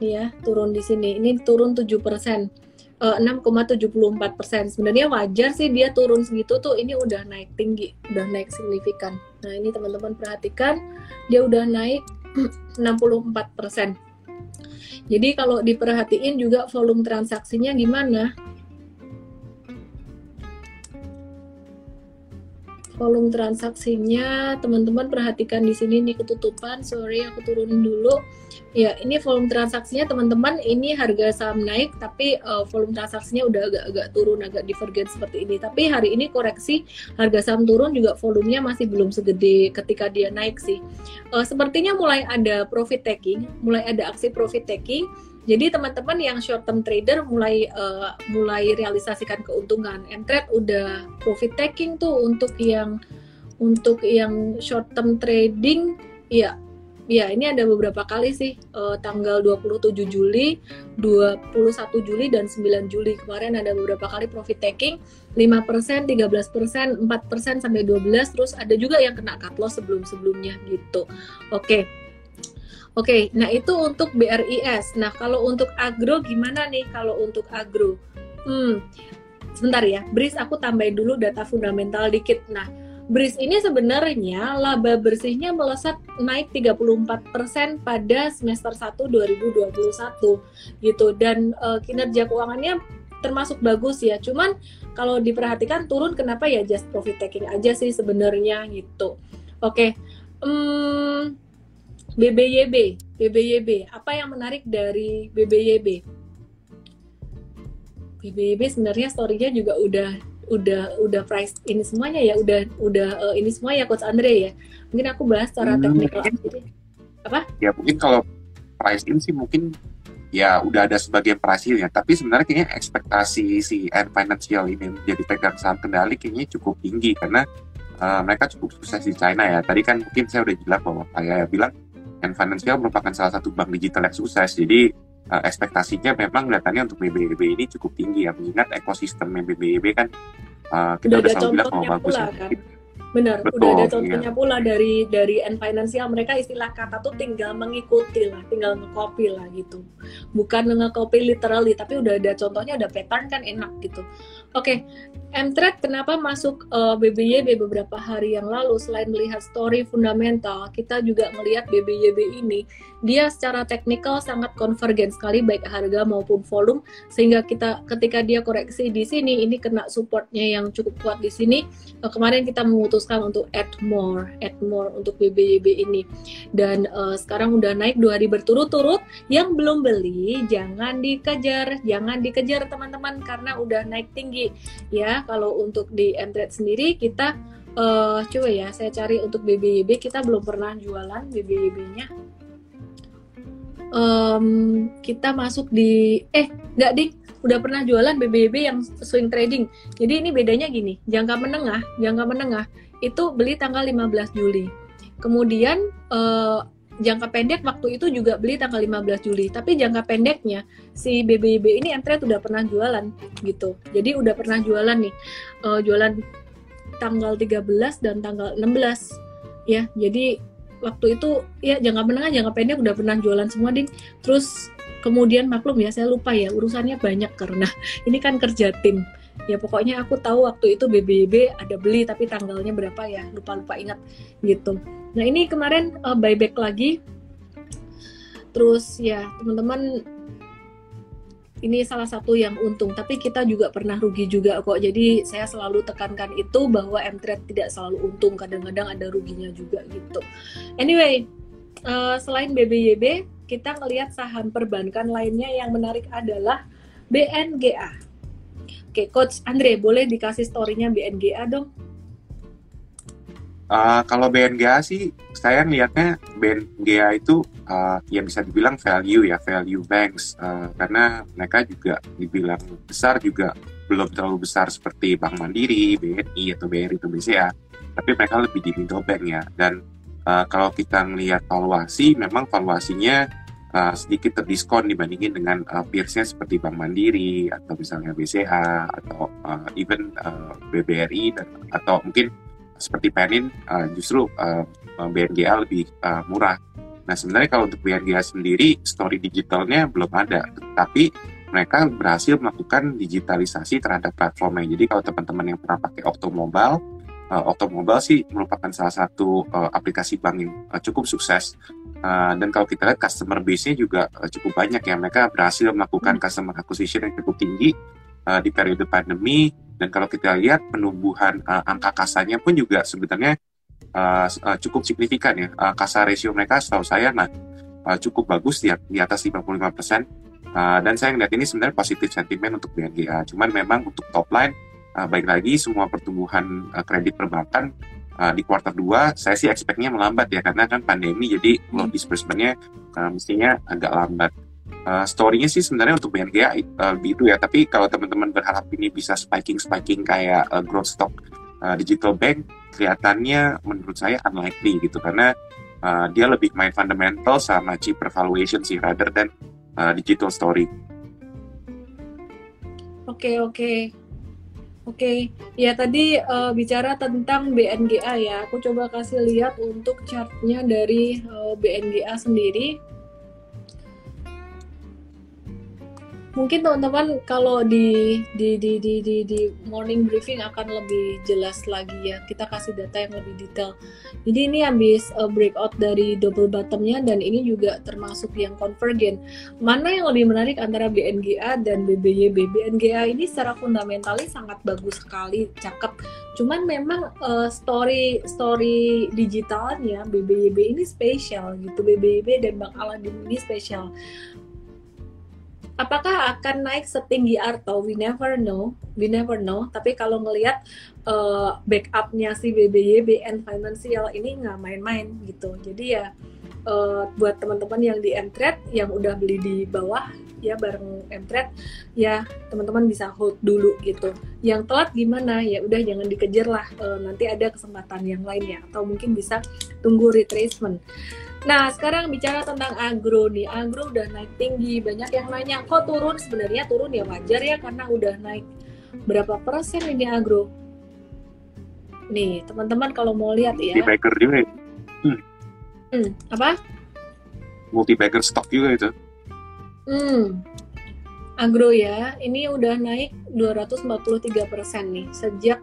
Nih ya, turun di sini. Ini turun 7 persen. Uh, 6,74 persen. Sebenarnya wajar sih dia turun segitu tuh. Ini udah naik tinggi, udah naik signifikan. Nah ini teman-teman perhatikan, dia udah naik 64 persen. Jadi kalau diperhatiin juga volume transaksinya gimana? Volume transaksinya. Teman-teman perhatikan di sini nih ketutupan. Sorry aku turunin dulu. Ya ini volume transaksinya teman-teman ini harga saham naik tapi uh, volume transaksinya udah agak-agak turun agak divergen seperti ini. Tapi hari ini koreksi harga saham turun juga volumenya masih belum segede ketika dia naik sih. Uh, sepertinya mulai ada profit taking mulai ada aksi profit taking jadi teman-teman yang short term trader mulai uh, mulai realisasikan keuntungan. Mtrade udah profit taking tuh untuk yang untuk yang short term trading ya ya ini ada beberapa kali sih uh, tanggal 27 Juli, 21 Juli dan 9 Juli kemarin ada beberapa kali profit taking 5%, 13%, 4% sampai 12 terus ada juga yang kena cut loss sebelum-sebelumnya gitu. Oke. Okay Oke, nah itu untuk BRIS. Nah, kalau untuk agro gimana nih kalau untuk agro? Hmm, sebentar ya, BRIS aku tambahin dulu data fundamental dikit. Nah, BRIS ini sebenarnya laba bersihnya melesat naik 34% pada semester 1 2021 gitu dan uh, kinerja keuangannya termasuk bagus ya. Cuman kalau diperhatikan turun kenapa ya just profit taking aja sih sebenarnya gitu. Oke. Hmm, BBYB, BBYB. Apa yang menarik dari BBYB? BBYB sebenarnya story-nya juga udah udah udah price ini semuanya ya udah udah uh, ini semua ya coach Andre ya. Mungkin aku bahas secara Hmm, teknikal aja apa? Ya mungkin kalau price in sih mungkin ya udah ada sebagian hasilnya tapi sebenarnya kayaknya ekspektasi si Ant Financial ini menjadi pegang saham kendali kayaknya cukup tinggi. Karena uh, mereka cukup sukses di China ya. Tadi kan mungkin saya udah jelas bahwa saya bilang Ant Financial merupakan salah satu bank digital yang sukses jadi uh, ekspektasinya memang kelihatannya untuk BBYB ini cukup tinggi ya mengingat ekosistem BBYB kan uh, kita udah udah selalu bilang bahwa bagus pula ya. kan benar Betul, udah ada contohnya pula dari dari N Financial mereka istilah kata tuh tinggal mengikuti lah tinggal nge-copy lah gitu. Bukan nge-copy literally tapi udah ada contohnya ada pattern kan enak gitu. Oke Mtrade kenapa masuk eh, BBYB beberapa hari yang lalu? Selain melihat story fundamental kita juga melihat BBYB ini dia secara teknikal sangat konvergen sekali baik harga maupun volume sehingga kita ketika dia koreksi di sini ini kena supportnya yang cukup kuat di sini. Uh, kemarin kita memutuskan untuk add more, add more untuk BBYB ini. Dan uh, sekarang udah naik dua hari berturut-turut. Yang belum beli jangan dikejar, jangan dikejar teman-teman karena udah naik tinggi. Ya, kalau untuk di Mtrade sendiri kita uh, coba ya saya cari untuk BBYB kita belum pernah jualan BBYB-nya. Em, kita masuk di eh nggak ding udah pernah jualan BBB yang swing trading. Jadi ini bedanya gini, jangka menengah, jangka menengah itu beli tanggal 15 Juli. Kemudian eh, jangka pendek waktu itu juga beli tanggal 15 Juli. Tapi jangka pendeknya si BBB ini Mtrade udah pernah jualan gitu. Jadi udah pernah jualan nih. Eh, jualan tanggal 13 dan tanggal 16 ya. Jadi waktu itu ya jangka menengah, jangka pendek udah pernah jualan semua ding. Terus kemudian maklum ya saya lupa ya urusannya banyak karena ini kan kerja tim ya pokoknya aku tahu waktu itu BBB ada beli tapi tanggalnya berapa ya lupa lupa ingat gitu. Nah ini kemarin uh, buyback lagi. Terus ya teman-teman ini salah satu yang untung tapi kita juga pernah rugi juga kok. Jadi saya selalu tekankan itu bahwa Mtrade tidak selalu untung kadang-kadang ada ruginya juga gitu. Anyway uh, selain BBYB kita ngelihat saham perbankan lainnya yang menarik adalah BNGA. Oke, Coach Andre, boleh dikasih story-nya BNGA dong? Uh, kalau BNGA sih, saya melihatnya BNGA itu uh, ya bisa dibilang value ya, value banks. Uh, karena mereka juga dibilang besar juga belum terlalu besar seperti Bank Mandiri, BNI, atau BRI, atau BCA. Tapi mereka lebih di middle bank ya. Dan uh, kalau kita melihat valuasi, memang valuasinya uh, sedikit terdiskon dibandingin dengan uh, peersnya seperti Bank Mandiri, atau misalnya BCA, atau uh, even uh, BBRI, dan, atau mungkin seperti Penin uh, justru uh, BNGA lebih uh, murah. Nah sebenarnya kalau untuk BNGA sendiri story digitalnya belum ada, tapi mereka berhasil melakukan digitalisasi terhadap platformnya. Jadi kalau teman-teman yang pernah pakai Octomobile, uh, sih merupakan salah satu uh, aplikasi bank yang uh, cukup sukses. Uh, dan kalau kita lihat customer base-nya juga uh, cukup banyak ya. Mereka berhasil melakukan customer acquisition yang cukup tinggi uh, di periode pandemi dan kalau kita lihat penumbuhan uh, angka kasanya pun juga sebenarnya uh, uh, cukup signifikan ya. Uh, kasa ratio mereka setahu saya nah, uh, cukup bagus di, di atas 55%. Uh, dan saya melihat ini sebenarnya positif sentimen untuk BNGA. Cuman memang untuk top line, uh, baik lagi semua pertumbuhan uh, kredit perbankan uh, di kuartal 2, saya sih expect-nya melambat ya, karena kan pandemi, jadi loan disbursement-nya uh, mestinya agak lambat. Uh, story-nya sih sebenarnya untuk BNGA uh, itu ya, tapi kalau teman-teman berharap ini bisa spiking-spiking kayak uh, growth stock uh, digital bank, kelihatannya menurut saya unlikely gitu, karena uh, dia lebih main fundamental sama cheaper valuation sih, rather than uh, digital story. Oke, oke. Oke, ya tadi uh, bicara tentang BNGA ya, aku coba kasih lihat untuk chartnya dari uh, BNGA sendiri. Mungkin teman-teman kalau di di, di di di di morning briefing akan lebih jelas lagi ya. Kita kasih data yang lebih detail. Jadi ini habis uh, breakout dari double bottomnya dan ini juga termasuk yang convergen. Mana yang lebih menarik antara BNGA dan BBYB? BNGA ini secara fundamentalis sangat bagus sekali, cakep. Cuman memang uh, story story digitalnya BBYB ini spesial gitu. BBYB dan Bang Aladin ini spesial apakah akan naik setinggi Arto? We never know, we never know. Tapi kalau ngelihat uh, backupnya si BBY BN Financial ini nggak main-main gitu. Jadi ya uh, buat teman-teman yang di Mtrade yang udah beli di bawah ya bareng Mtrade ya teman-teman bisa hold dulu gitu. Yang telat gimana ya udah jangan dikejar lah. Uh, nanti ada kesempatan yang lainnya atau mungkin bisa tunggu retracement. Nah, sekarang bicara tentang agro nih. Agro udah naik tinggi. Banyak yang nanya, kok turun? Sebenarnya turun ya wajar ya karena udah naik berapa persen ini agro. Nih, teman-teman kalau mau lihat ya. Multi-bagger juga ya? Hmm. hmm. Apa? Multi-bagger stock juga itu. Hmm. Agro ya, ini udah naik 243 persen nih sejak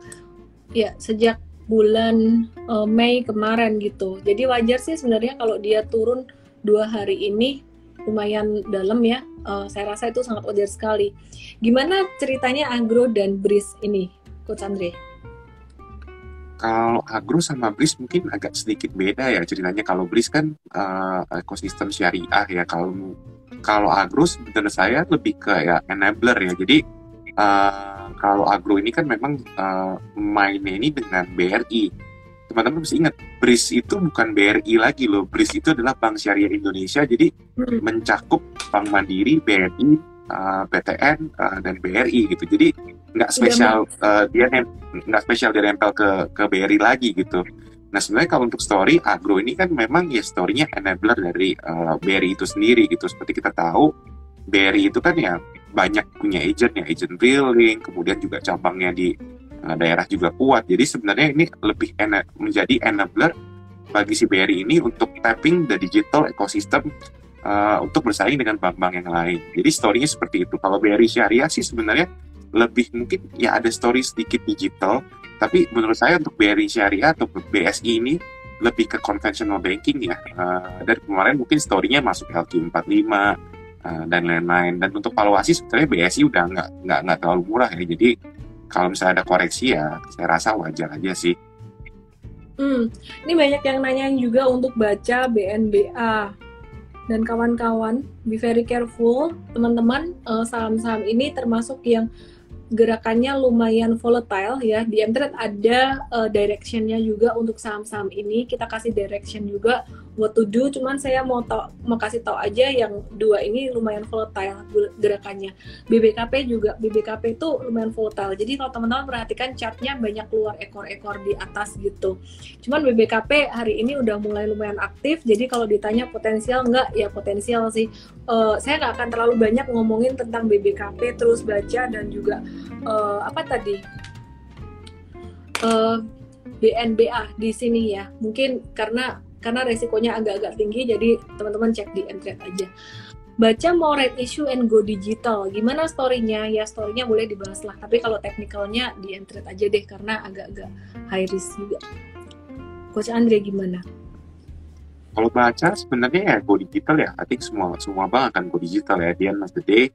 ya sejak bulan uh, Mei kemarin gitu. Jadi wajar sih sebenarnya kalau dia turun dua hari ini lumayan dalam ya. Uh, saya rasa itu sangat wajar sekali. Gimana ceritanya Agro dan Bris ini, Coach Andre? Kalau Agro sama Bris mungkin agak sedikit beda ya ceritanya. Kalau Bris kan uh, ekosistem syariah ya. Kalau kalau Agro sebenarnya saya lebih ke ya enabler ya. Jadi uh, kalau agro ini kan memang uh, mainnya ini dengan BRI. Teman-teman mesti ingat, BRIS itu bukan BRI lagi loh. BRIS itu adalah Bank Syariah Indonesia, jadi hmm. mencakup Bank Mandiri, BRI, uh, PTN, uh, dan BRI gitu. Jadi nggak spesial uh, dia nggak spesial dia nempel ke ke BRI lagi gitu. Nah sebenarnya kalau untuk story agro ini kan memang ya storynya enabler dari uh, BRI itu sendiri gitu. Seperti kita tahu BRI itu kan ya banyak punya agent ya agent drilling kemudian juga cabangnya di uh, daerah juga kuat. Jadi sebenarnya ini lebih enak menjadi enabler bagi si BRI ini untuk tapping the digital ecosystem uh, untuk bersaing dengan bank-bank yang lain. Jadi storynya seperti itu. Kalau BRI Syariah sih sebenarnya lebih mungkin ya ada story sedikit digital tapi menurut saya untuk BRI Syariah atau BSI ini lebih ke conventional banking ya. Uh, dari kemarin mungkin storynya masuk LQ45 Eh, dan lain-lain. Dan untuk valuasi sebenarnya BSI udah nggak nggak nggak terlalu murah ya. Jadi kalau misalnya ada koreksi ya saya rasa wajar aja sih. Hmm, ini banyak yang nanyain juga untuk baca BNBA dan kawan-kawan. Be very careful, teman-teman. Uh, saham-saham ini termasuk yang gerakannya lumayan volatile ya. Di Mtrade ada uh, directionnya juga untuk saham-saham ini. Kita kasih direction juga what to do. Cuman saya mau tau, mau kasih tahu aja yang dua ini lumayan volatile gerakannya. BBKP juga BBKP itu lumayan volatile. Jadi kalau teman-teman perhatikan chartnya banyak keluar ekor-ekor di atas gitu. Cuman BBKP hari ini udah mulai lumayan aktif. Jadi kalau ditanya potensial enggak ya potensial sih. Uh, saya nggak akan terlalu banyak ngomongin tentang BBKP terus baca dan juga uh, apa tadi uh, eh, BNBA di sini ya mungkin karena karena resikonya agak-agak tinggi jadi teman-teman cek di Entret aja baca more red issue and go digital gimana storynya ya storynya boleh dibahas lah tapi kalau teknikalnya di Entret aja deh karena agak-agak high risk juga Coach Andre gimana? Kalau baca sebenarnya ya go digital ya, I think semua semua bank akan go digital ya. Di end of the day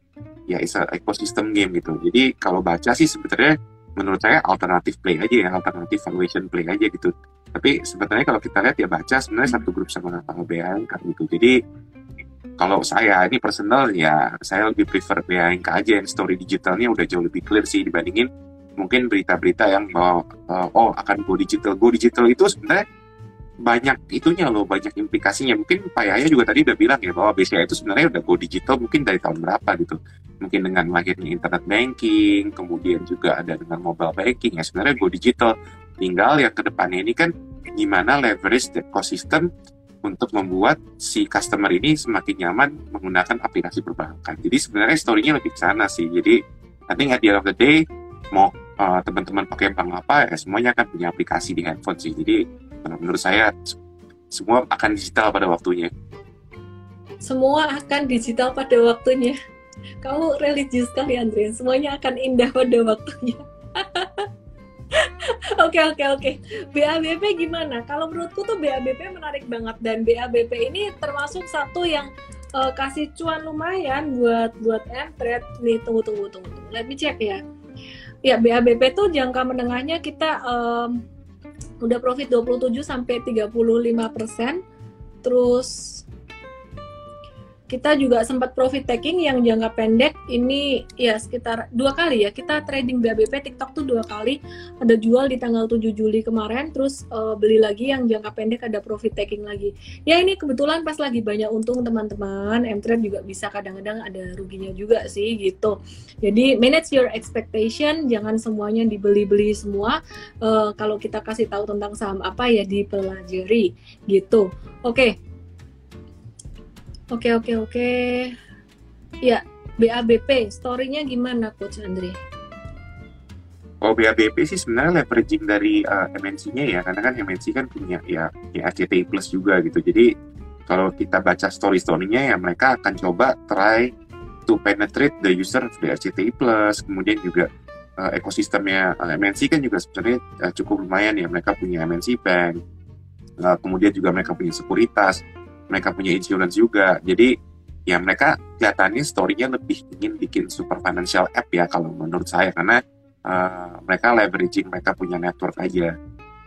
ya is a ecosystem game gitu. Jadi kalau baca sih sebenarnya menurut saya alternatif play aja ya, alternatif valuation play aja gitu. Tapi sebenarnya kalau kita lihat ya baca sebenarnya satu grup sama BA kan gitu. Jadi kalau saya ini personal ya saya lebih prefer BA aja yang story digitalnya udah jauh lebih clear sih dibandingin mungkin berita-berita yang bahwa uh, oh akan go digital. Go digital itu sebenarnya banyak itunya loh, banyak implikasinya. Mungkin Pak Yahya juga tadi udah bilang ya bahwa BCA itu sebenarnya udah go digital mungkin dari tahun berapa gitu. Mungkin dengan lahirnya internet banking, kemudian juga ada dengan mobile banking ya sebenarnya go digital. Tinggal yang ke depannya ini kan gimana leverage ekosistem untuk membuat si customer ini semakin nyaman menggunakan aplikasi perbankan. Jadi sebenarnya story-nya lebih ke sana sih. Jadi I think at the end of the day mau uh, teman-teman pakai bank apa ya semuanya akan punya aplikasi di handphone sih. Jadi menurut saya semua akan digital pada waktunya. Semua akan digital pada waktunya. Kamu religius sekali Andre, semuanya akan indah pada waktunya. Oke oke oke. BABP gimana? Kalau menurutku tuh BABP menarik banget dan BABP ini termasuk satu yang uh, kasih cuan lumayan buat buat Mtrade. Nih tunggu tunggu tunggu. Let me check ya. Ya BABP tuh jangka menengahnya kita um, udah profit 27 sampai 35 persen terus kita juga sempat profit taking yang jangka pendek ini ya sekitar dua kali ya. Kita trading BABP TikTok tuh dua kali. Ada jual di tanggal 7 Juli kemarin terus uh, beli lagi yang jangka pendek ada profit taking lagi. Ya ini kebetulan pas lagi banyak untung teman-teman M-Trade juga bisa kadang-kadang ada ruginya juga sih gitu. Jadi manage your expectation jangan semuanya dibeli-beli semua. Uh, kalau kita kasih tahu tentang saham apa ya dipelajari gitu. Oke okay Oke oke oke. Ya, BABP, story-nya gimana Coach Andre? Oh BABP sih sebenarnya leveraging dari uh, MNC-nya ya, karena kan MNC kan punya ya, ya Plus juga gitu. Jadi kalau kita baca story-story-nya ya mereka akan coba try to penetrate the user of the RCTI Plus, kemudian juga uh, ekosistemnya uh, MNC kan juga sebenarnya uh, cukup lumayan ya. Mereka punya MNC Bank, uh, kemudian juga mereka punya sekuritas mereka punya insurance juga. Jadi ya mereka kelihatannya story-nya lebih ingin bikin super financial app ya kalau menurut saya karena uh, mereka leveraging mereka punya network aja.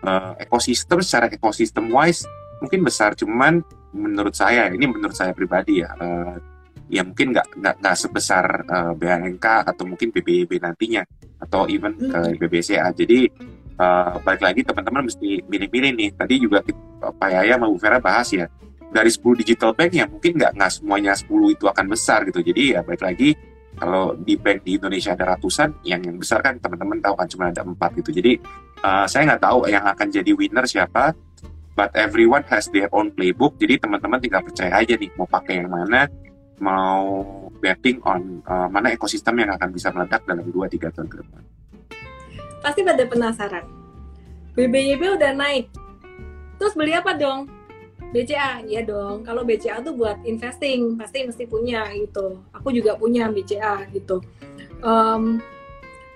Uh, ekosistem secara ekosistem wise mungkin besar cuman menurut saya ini menurut saya pribadi ya uh, ya mungkin nggak nggak nggak sebesar uh, BNK atau mungkin BBB nantinya atau even ke hmm. BBCA jadi uh, balik lagi teman-teman mesti milih-milih nih tadi juga Pak Yaya sama Bu Vera bahas ya dari 10 digital bank ya mungkin nggak nggak semuanya 10 itu akan besar gitu. Jadi ya baik lagi kalau di bank di Indonesia ada ratusan yang yang besar kan teman-teman tahu kan cuma ada empat gitu. Jadi uh, saya nggak tahu yang akan jadi winner siapa but everyone has their own playbook. Jadi teman-teman tinggal percaya aja nih mau pakai yang mana mau betting on uh, mana ekosistem yang akan bisa meledak dalam 2-3 tahun ke depan. Pasti pada penasaran. BBYB udah naik. Terus beli apa dong BCA ya dong. Kalau BCA tuh buat investing pasti mesti punya gitu. Aku juga punya BCA gitu. Um,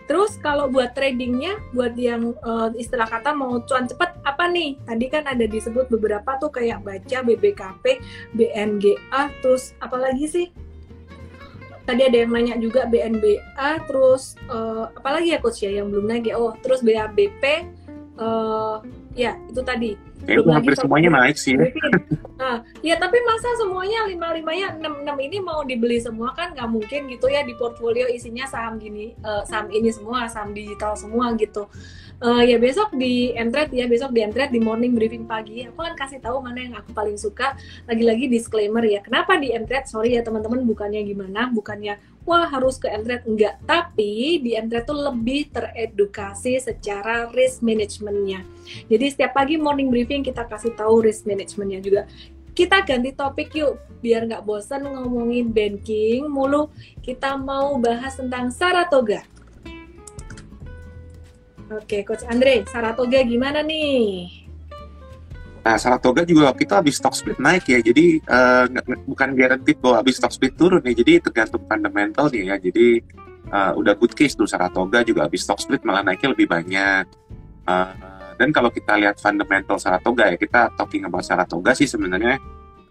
terus kalau buat tradingnya buat yang uh, istilah kata mau cuan cepet apa nih? Tadi kan ada disebut beberapa tuh kayak baca BBKP BNGA terus apalagi sih? Tadi ada yang nanya juga BNBA terus uh, apalagi ya coach ya yang belum naik ya oh terus BABP uh, ya itu tadi Kayaknya hampir semuanya naik sih. Ya. Nah, ya tapi masa semuanya lima limanya enam enam ini mau dibeli semua kan nggak mungkin gitu ya di portfolio isinya saham gini, uh, saham ini semua, saham digital semua gitu. Uh, ya besok di entret ya besok di entret di morning briefing pagi aku kan kasih tahu mana yang aku paling suka lagi-lagi disclaimer ya kenapa di entret sorry ya teman-teman bukannya gimana bukannya wah harus ke Entret enggak tapi di Entret tuh lebih teredukasi secara risk managementnya. Jadi setiap pagi morning briefing kita kasih tahu risk managementnya juga. Kita ganti topik yuk biar nggak bosan ngomongin banking mulu. Kita mau bahas tentang Saratoga. Oke, Coach Andre, Saratoga gimana nih? Nah, Saratoga juga kita habis stock split naik ya, jadi uh, bukan guaranteed bahwa habis stock split turun ya, jadi tergantung fundamental nih ya. Jadi uh, udah good case tuh Saratoga juga habis stock split malah naiknya lebih banyak. Uh, dan kalau kita lihat fundamental Saratoga ya, kita talking about Saratoga sih sebenarnya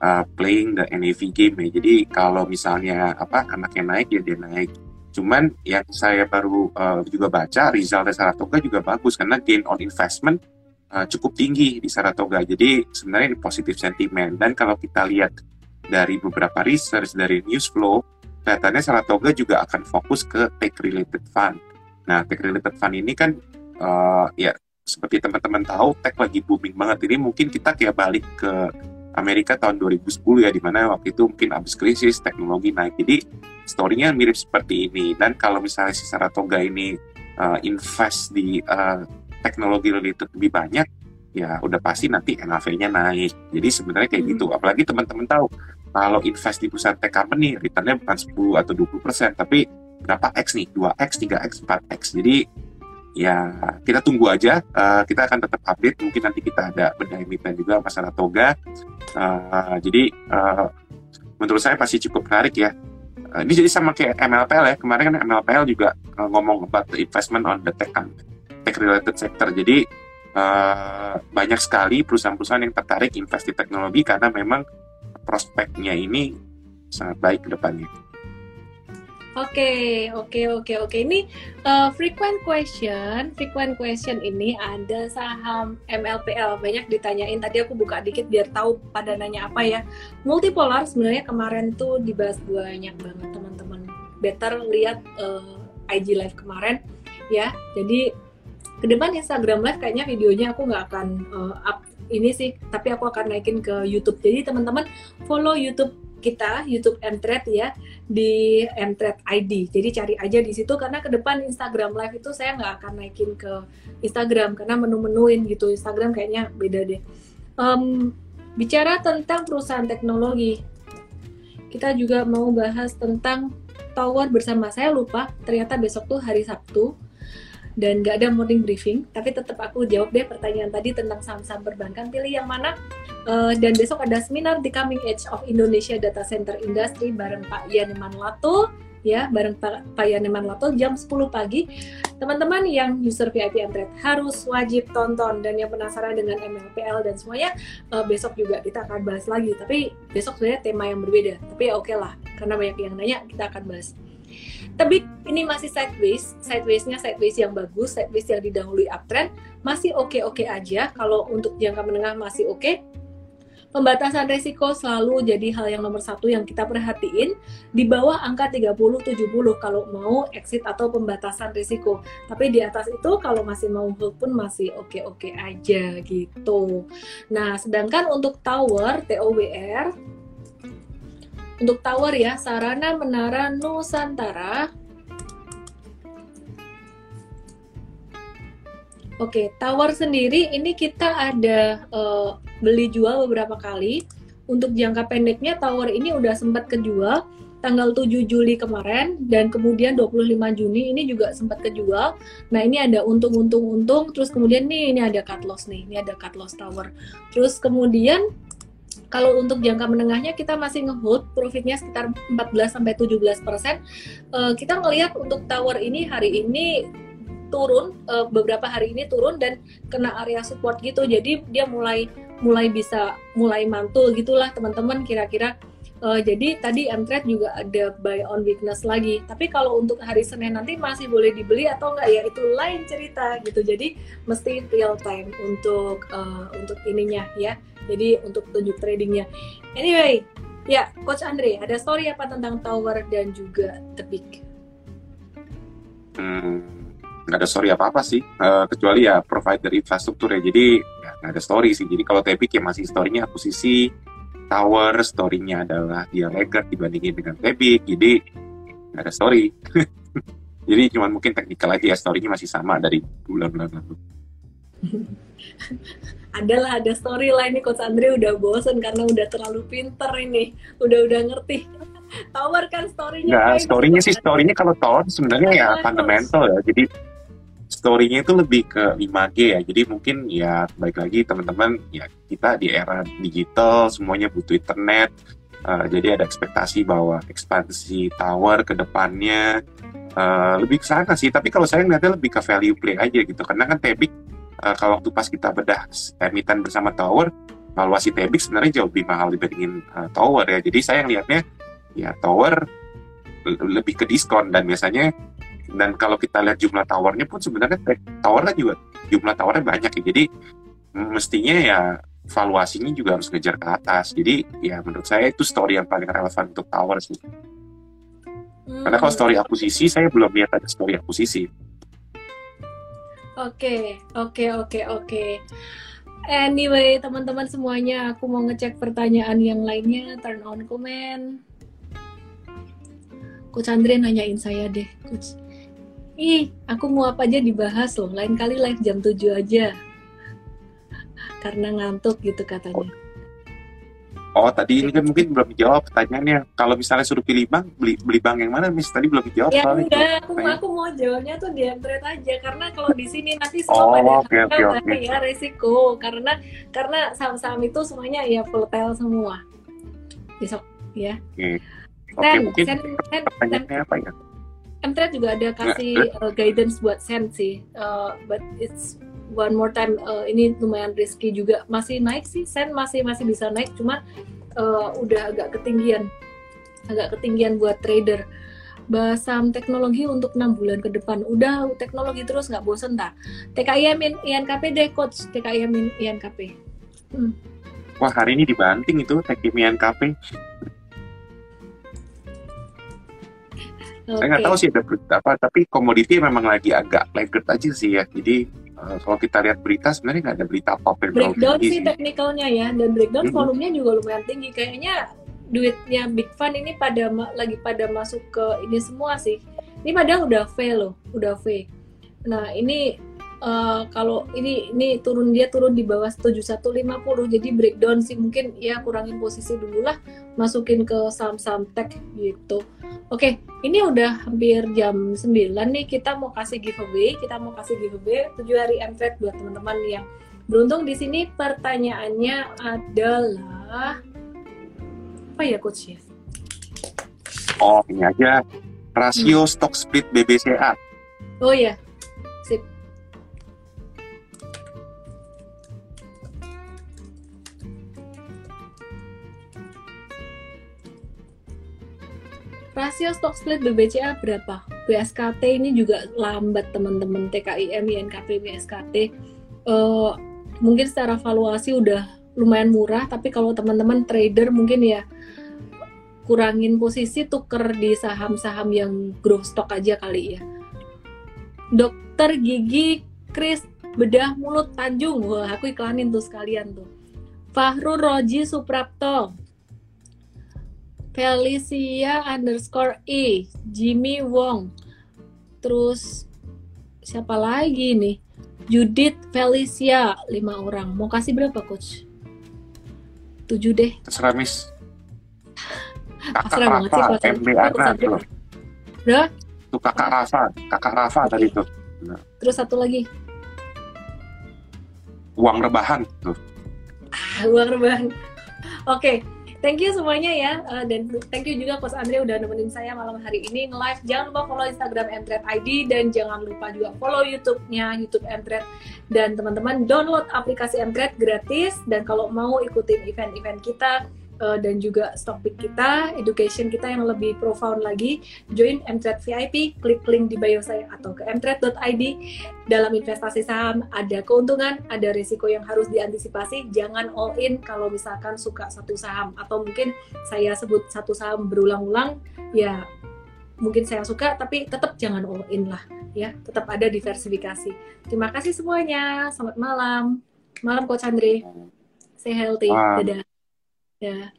uh, playing the NAV game ya. Jadi kalau misalnya apa anaknya naik ya dia naik. Cuman yang saya baru uh, juga baca result Saratoga juga bagus karena gain on investment uh, cukup tinggi di Saratoga. Jadi sebenarnya ini positif sentimen. Dan kalau kita lihat dari beberapa research dari news flow, kelihatannya Saratoga juga akan fokus ke tech related fund. Nah, tech related fund ini kan uh, ya seperti teman-teman tahu tech lagi booming banget. Ini mungkin kita kayak balik ke Amerika tahun 2010 ya, di mana waktu itu mungkin habis krisis teknologi naik. Jadi story-nya mirip seperti ini. Dan kalau misalnya si Saratoga ini uh, invest di uh, teknologi lebih banyak, ya udah pasti nanti NAV-nya naik. Jadi sebenarnya kayak gitu. Hmm. Apalagi teman-teman tahu, kalau invest di perusahaan tech company, return-nya bukan 10 atau 20 persen, tapi berapa X nih? 2X, 3X, 4X. Jadi ya kita tunggu aja. Uh, kita akan tetap update. Mungkin nanti kita ada benda emiten juga masalah toga. Uh, jadi uh, menurut saya pasti cukup menarik ya. Uh, ini jadi sama kayak MLPL ya. Kemarin kan MLPL juga uh, ngomong about the investment on the tech company tech related sector. Jadi uh, banyak sekali perusahaan-perusahaan yang tertarik invest di teknologi karena memang prospeknya ini sangat baik ke depannya. Oke, oke, oke, oke. Ini uh, frequent question, frequent question ini ada saham MLPL banyak ditanyain. Tadi aku buka dikit biar tahu pada nanya apa ya. Multipolar sebenarnya kemarin tuh dibahas banyak banget teman-teman. Better lihat uh, IG live kemarin ya. Jadi ke depan Instagram live kayaknya videonya aku nggak akan uh, up ini sih, tapi aku akan naikin ke YouTube. Jadi teman-teman follow YouTube kita YouTube Mtrade ya di Mtrade ID. Jadi cari aja di situ karena ke depan Instagram Live itu saya nggak akan naikin ke Instagram karena menu-menuin gitu. Instagram kayaknya beda deh. Um, bicara tentang perusahaan teknologi, kita juga mau bahas tentang tower bersama saya lupa. Ternyata besok tuh hari Sabtu dan nggak ada morning briefing tapi tetap aku jawab deh pertanyaan tadi tentang saham-saham perbankan. Pilih yang mana? Uh, dan besok ada seminar di Coming Edge of Indonesia Data Center Industry bareng Pak Yaneman Lato ya bareng Pak, Pak Yaneman Lato jam 10 pagi. Teman-teman yang user VIP Android harus wajib tonton. Dan yang penasaran dengan MLPL dan semuanya uh, besok juga kita akan bahas lagi. Tapi besok sebenarnya tema yang berbeda. Tapi ya oke okay lah karena banyak yang nanya kita akan bahas tapi ini masih sideways, sidewaysnya sideways yang bagus, sideways yang didahului uptrend, masih oke-oke aja. Kalau untuk jangka menengah masih oke. Pembatasan resiko selalu jadi hal yang nomor satu yang kita perhatiin di bawah angka 30-70 kalau mau exit atau pembatasan risiko. Tapi di atas itu kalau masih mau hold pun masih oke-oke aja gitu. Nah, sedangkan untuk tower TOWR untuk tower ya, Sarana Menara Nusantara. Oke, tower sendiri ini kita ada uh, beli jual beberapa kali. Untuk jangka pendeknya tower ini udah sempat kejual tanggal 7 Juli kemarin dan kemudian 25 Juni ini juga sempat kejual. Nah, ini ada untung-untung-untung terus kemudian nih ini ada cut loss nih. Ini ada cut loss tower. Terus kemudian kalau untuk jangka menengahnya kita masih ngehold profitnya sekitar 14 sampai 17 persen. Uh, kita ngelihat untuk tower ini hari ini turun uh, beberapa hari ini turun dan kena area support gitu. Jadi dia mulai mulai bisa mulai mantul gitulah teman-teman kira-kira Uh, jadi tadi Mtrade juga ada buy on weakness lagi. Tapi kalau untuk hari Senin nanti masih boleh dibeli atau enggak ya itu lain cerita gitu. Jadi mesti real time untuk uh, untuk ininya ya. Jadi untuk tunjuk tradingnya. Anyway, ya Coach Andre ada story apa tentang Tower dan juga Tebik? Hmm, nggak ada story apa apa sih, uh, kecuali ya provider infrastruktur ya. Jadi ya, nggak ada story sih. Jadi kalau Tebik ya masih storynya akuisisi Tower story-nya adalah dia laggard dibandingin dengan Tebik jadi nggak ada story jadi cuma mungkin teknikal aja ya story-nya masih sama dari bulan-bulan lalu adalah ada story lah ini Coach Andre udah bosen karena udah terlalu pinter ini udah udah ngerti Tower kan story-nya Nah, story-nya sih story-nya kalau Tower sebenarnya ya fundamental ya. Jadi story-nya itu lebih ke 5G ya. Jadi mungkin ya baik lagi teman-teman ya kita di era digital semuanya butuh internet. Uh, jadi ada ekspektasi bahwa ekspansi tower ke depannya uh, lebih ke sana sih. Tapi kalau saya ngeliatnya lebih ke value play aja gitu. Karena kan Tebik uh, kalau waktu pas kita bedah emiten bersama tower, valuasi Tebik sebenarnya jauh lebih mahal dibandingin uh, tower ya. Jadi saya ngeliatnya ya tower lebih ke diskon dan biasanya dan kalau kita lihat jumlah towernya pun sebenarnya towernya juga jumlah towernya banyak ya jadi mestinya ya valuasinya juga harus ngejar ke atas jadi ya menurut saya itu story yang paling relevan untuk tower sih hmm. karena kalau story akuisisi saya belum lihat ada story akuisisi Oke, oke, oke, oke. Anyway, teman-teman semuanya, aku mau ngecek pertanyaan yang lainnya. Turn on comment. Coach Andre nanyain saya deh, Coach ih aku mau apa aja dibahas loh lain kali live jam 7 aja karena ngantuk gitu katanya Oh tadi ini kan mungkin belum dijawab pertanyaannya. Kalau misalnya suruh pilih bank, beli beli bank yang mana, Miss? Tadi belum dijawab. Ya enggak, aku, aku mau jawabnya tuh di trade aja. Karena kalau di sini nanti semua oh, pada okay, okay, okay. ya resiko. Karena karena saham-saham itu semuanya ya volatile semua. Besok ya. Oke. Okay. Okay, mungkin sen, pertanyaannya apa ya? Mtrade juga ada kasih uh, guidance buat Sen sih, uh, but it's one more time uh, ini lumayan risky juga masih naik sih Sen masih masih bisa naik cuma uh, udah agak ketinggian agak ketinggian buat trader bahas saham teknologi untuk enam bulan ke depan. Udah teknologi terus nggak bosen tak? TKIM INKP deh coach TKIM INKP. Hmm. Wah hari ini dibanting itu TKIM INKP. Okay. Saya nggak tahu sih ada berita apa, tapi komoditi memang lagi agak lagged aja sih ya. Jadi uh, kalau kita lihat berita sebenarnya nggak ada berita apa apa breakdown sih teknikalnya ya dan breakdown mm-hmm. volumenya juga lumayan tinggi. Kayaknya duitnya big fund ini pada lagi pada masuk ke ini semua sih. Ini padahal udah V loh udah V. Nah ini uh, kalau ini ini turun dia turun di bawah 7150 jadi breakdown sih. Mungkin ya kurangin posisi dulu lah masukin ke saham-saham tech gitu Oke, ini udah hampir jam 9 nih kita mau kasih giveaway, kita mau kasih giveaway 7 hari MTrade buat teman-teman yang beruntung di sini pertanyaannya adalah apa ya coach ya? Oh, ini aja rasio hmm. stock split BBCA. Oh ya, rasio stock split BBCA berapa? BSKT ini juga lambat teman-teman TKIM, INKP, BSKT. Uh, mungkin secara valuasi udah lumayan murah, tapi kalau teman-teman trader mungkin ya kurangin posisi tuker di saham-saham yang growth stock aja kali ya. Dokter gigi Chris bedah mulut Tanjung, wah aku iklanin tuh sekalian tuh. Fahru Roji Suprapto, Felicia underscore E, Jimmy Wong, terus siapa lagi nih? Judith Felicia, lima orang. Mau kasih berapa coach? Tujuh deh. Terserah Miss. Kakak Rafa, MB Ana tuh. Udah? Tuh kakak Rafa, kakak Rafa okay. tadi tuh. Terus satu lagi. Uang rebahan tuh. Ah, uang rebahan. Oke, okay thank you semuanya ya. Uh, dan thank you juga Coach Andre udah nemenin saya malam hari ini live jangan lupa follow Instagram Mtrade ID dan jangan lupa juga follow YouTube-nya YouTube Mtrade dan teman-teman download aplikasi Mtrade gratis. Dan kalau mau ikutin event-event kita uh, dan juga stock pick kita, education kita yang lebih profound lagi, join Mtrade VIP, klik link di bio saya atau ke mtrade.id. Dalam investasi saham ada keuntungan, ada risiko yang harus diantisipasi. Jangan all in kalau misalkan suka satu saham atau mungkin saya sebut satu saham berulang-ulang, ya mungkin saya suka tapi tetap jangan all in lah ya, tetap ada diversifikasi. Terima kasih semuanya. Selamat malam. Malam Coach Andre. Stay healthy. Dadah. Yeah.